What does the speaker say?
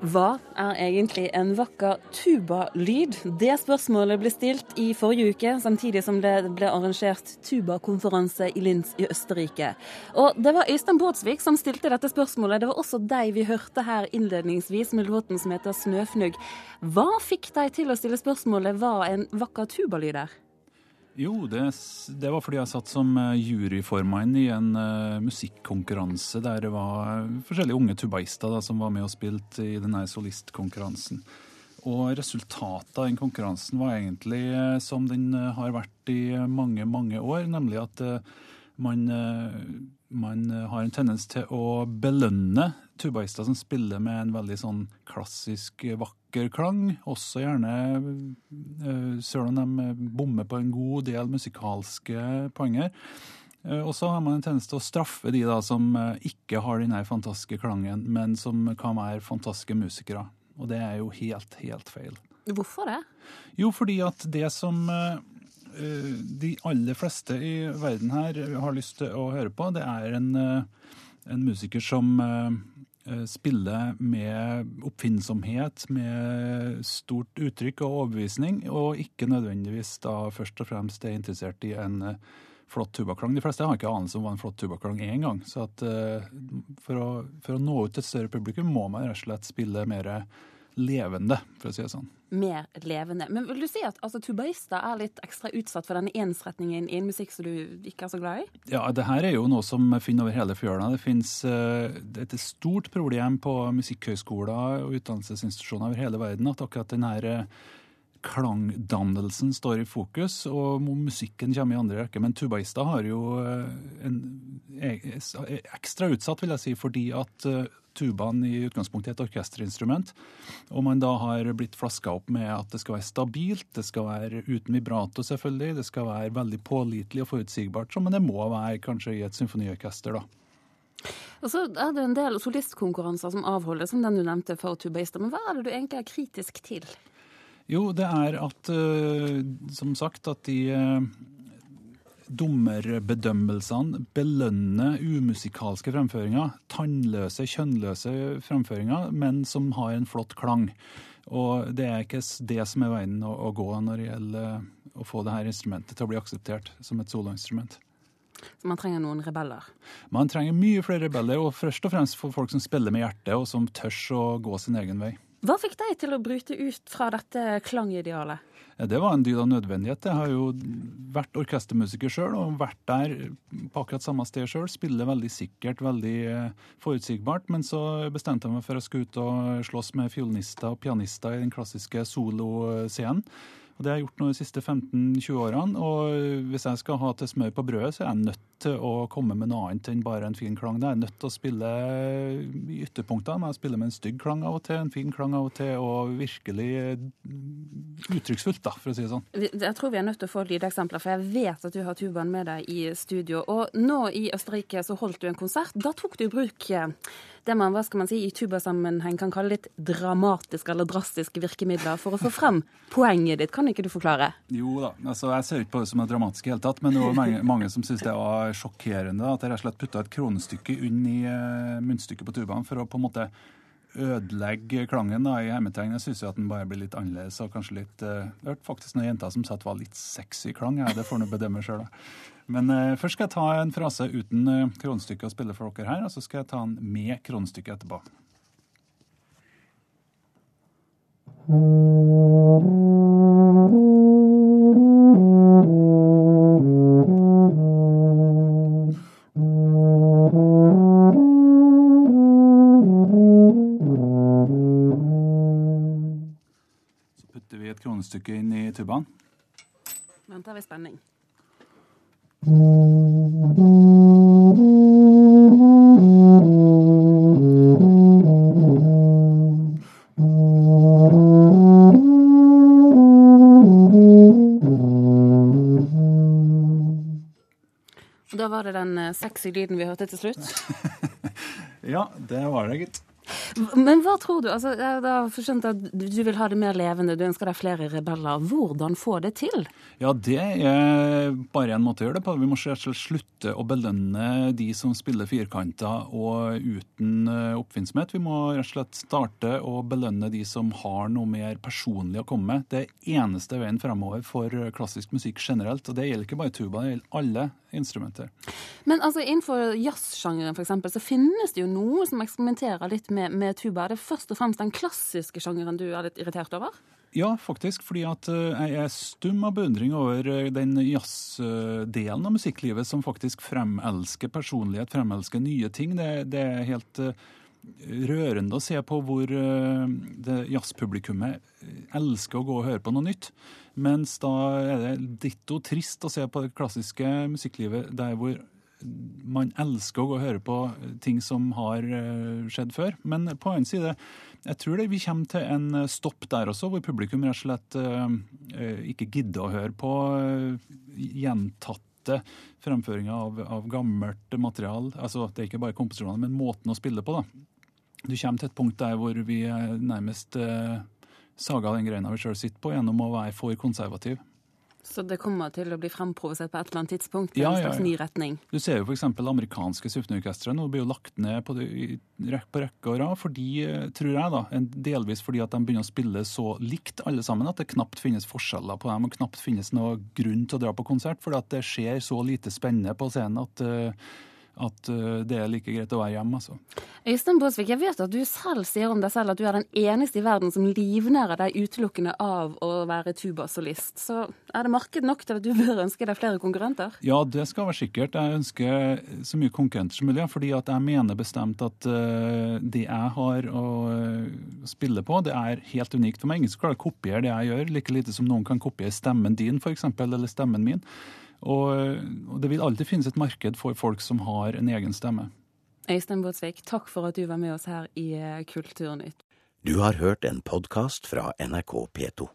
Hva er egentlig en vakker tubalyd? Det spørsmålet ble stilt i forrige uke, samtidig som det ble arrangert tubakonferanse i Linz i Østerrike. Og det var Øystein Båtsvik som stilte dette spørsmålet. Det var også deg vi hørte her innledningsvis med låten som heter 'Snøfnugg'. Hva fikk deg til å stille spørsmålet hva en vakker tubalyd er? Jo, det, det, var fordi jeg satt som eh, juryformann i en uh, musikkonkurranse der det var forskjellige unge tubaister som var med og spilte i denne solistkonkurransen. Og resultatet av den konkurransen var egentlig uh, som den uh, har vært i mange, mange år, nemlig at man, man har en tendens til å belønne tubaister som spiller med en veldig sånn klassisk, vakker klang. Også gjerne, selv om de bommer på en god del musikalske poenger. Og så har man en tendens til å straffe de da som ikke har denne fantastiske klangen, men som kan være fantastiske musikere. Og det er jo helt, helt feil. Hvorfor det? Jo, fordi at det som de aller fleste i verden her har lyst til å høre på, det er en, en musiker som spiller med oppfinnsomhet, med stort uttrykk og overbevisning, og ikke nødvendigvis da først og fremst er interessert i en flott tubaklang. De fleste har ikke anelse om hva en flott tubaklang er engang. Så at, for, å, for å nå ut til et større publikum må man rett og slett spille mer levende, for å si det sånn. Mer levende. Men vil du si at altså, tubaister er litt ekstra utsatt for denne ensretningen i en musikk som du ikke er så glad i? Ja, det her er jo noe som finner over hele fjøla. Det finnes uh, et stort problem på musikkhøyskoler og utdannelsesinstitusjoner over hele verden at akkurat den her uh, klangdannelsen står i fokus, og musikken kommer i andre rekke. Men tubaister har jo en ekstra utsatt, vil jeg si, fordi at tubaen i utgangspunktet er et orkesterinstrument. Og man da har blitt flaska opp med at det skal være stabilt, det skal være uten vibrato, selvfølgelig. Det skal være veldig pålitelig og forutsigbart, men det må være kanskje i et symfoniorkester, da. Og så er det en del solistkonkurranser som avholdes, som den du nevnte for tubaister. Men hva er det du egentlig er kritisk til? Jo, det er at, som sagt, at de dommerbedømmelsene belønner umusikalske fremføringer. Tannløse, kjønnløse fremføringer, men som har en flott klang. Og det er ikke det som er veien å, å gå når det gjelder å få dette instrumentet til å bli akseptert som et soloinstrument. Så man trenger noen rebeller? Man trenger mye flere rebeller, og først og fremst for folk som spiller med hjertet, og som tør å gå sin egen vei. Hva fikk deg til å bryte ut fra dette klangidealet? Det var en dyd av nødvendighet. Jeg har jo vært orkestermusiker sjøl og vært der på akkurat samme sted sjøl. Spiller veldig sikkert, veldig forutsigbart. Men så bestemte jeg meg for å skulle ut og slåss med fiolinister og pianister i den klassiske soloscenen. Og Det har jeg gjort nå de siste 15-20 årene. Og hvis jeg skal ha til smør på brødet, så er jeg nødt til å komme med noe annet enn bare en fin klang. Jeg er nødt til å spille i ytterpunktene. Jeg spiller med en stygg klang av og til, en fin klang av og til, og virkelig uttrykksfullt, da, for å si det sånn. Jeg tror vi er nødt til å få lydeksempler, for jeg vet at du har tubaen med deg i studio. Og nå i Østerrike så holdt du en konsert. Da tok du i bruk det man hva skal man si, i tubasammenheng kan kalle litt dramatiske eller drastiske virkemidler for å få frem poenget ditt. Kan ikke du forklare? Jo da, altså jeg ser ikke på det som er dramatisk i hele tatt, men det var mange, mange som syntes det var sjokkerende at jeg rett og slett putta et kronestykke inn i uh, munnstykket på tubaen for å på en måte ødelegge klangen da, i hermetegn. Jeg at den bare blir litt annerledes og kanskje litt uh, Jeg hørte faktisk noen jenter som sa at det var litt sexy klang. Ja, det får du bedømme sjøl, da. Men uh, først skal jeg ta en frase uten uh, kronestykke og spille for dere her, og så skal jeg ta den med kronestykke etterpå. Så putter vi et kronestykke inn i tubaen. Venter vi spenning. Og da var det den sexy lyden vi hørte til slutt. Ja, det var det, gitt. Men hva tror du? Altså, jeg har skjønt at du vil ha det mer levende, du ønsker deg flere rebeller. Hvordan få det til? Ja, det er bare en måte å gjøre det på. Vi må slutte å belønne de som spiller firkanter og uten eh, oppfinnsomhet. Vi må rett og slett starte å belønne de som har noe mer personlig å komme med. Det eneste veien fremover for klassisk musikk generelt. Og det gjelder ikke bare tuba, det gjelder alle instrumenter. Men altså, innenfor jazzsjangeren f.eks. så finnes det jo noe som eksperimenterer litt med, med tuba. Er det først og fremst den klassiske sjangeren du er litt irritert over? Ja, faktisk. Fordi at eh, jeg er stum av beundring over eh, den jazzdelen av musikklivet som faktisk fremelsker personlighet, fremelsker nye ting. Det, det er helt eh, rørende å se på hvor det jazzpublikummet elsker å gå og høre på noe nytt. Mens da er det ditto trist å se på det klassiske musikklivet der hvor man elsker å gå og høre på ting som har skjedd før. Men på en side jeg tror det, vi kommer til en stopp der også, hvor publikum rett og slett ikke gidder å høre på uh, gjentatte fremføringer av, av, gammelt material. Altså, det er ikke bare komposisjonene, men måten å spille på. da. Du kommer til et punkt der hvor vi nærmest eh, saga den greina vi sjøl sitter på, gjennom å være for konservativ. Så det kommer til å bli fremprovosert på et eller annet tidspunkt? Ja, en slags ja, ja. ny retning? Du ser jo f.eks. amerikanske symfoniorkestre nå blir jo lagt ned på, det, på rekke og rad, fordi, tror jeg, da, delvis fordi at de begynner å spille så likt alle sammen at det knapt finnes forskjeller på dem, og knapt finnes noe grunn til å dra på konsert, fordi at det skjer så lite spennende på scenen at uh, at eh, det er like greit å være hjemme. Altså. Øystein Båsvik, jeg vet at du selv sier om deg selv at du er den eneste i verden som livnærer deg utelukkende av å være tubasolist. Så er det marked nok til at du bør ønske deg flere konkurrenter? Ja, det skal være sikkert. Jeg ønsker så mye konkurrenter som mulig. fordi at jeg mener bestemt at uh, det jeg har å uh, spille på, det er helt unikt for meg. Ingen skal klare å kopiere det jeg gjør, like lite som noen kan kopiere stemmen din, f.eks., eller stemmen min. Og, og det vil alltid finnes et marked for folk som har en egen stemme. Øystein Båtsvik, takk for at du var med oss her i eh, Kulturnytt. Du har hørt en podkast fra NRK P2.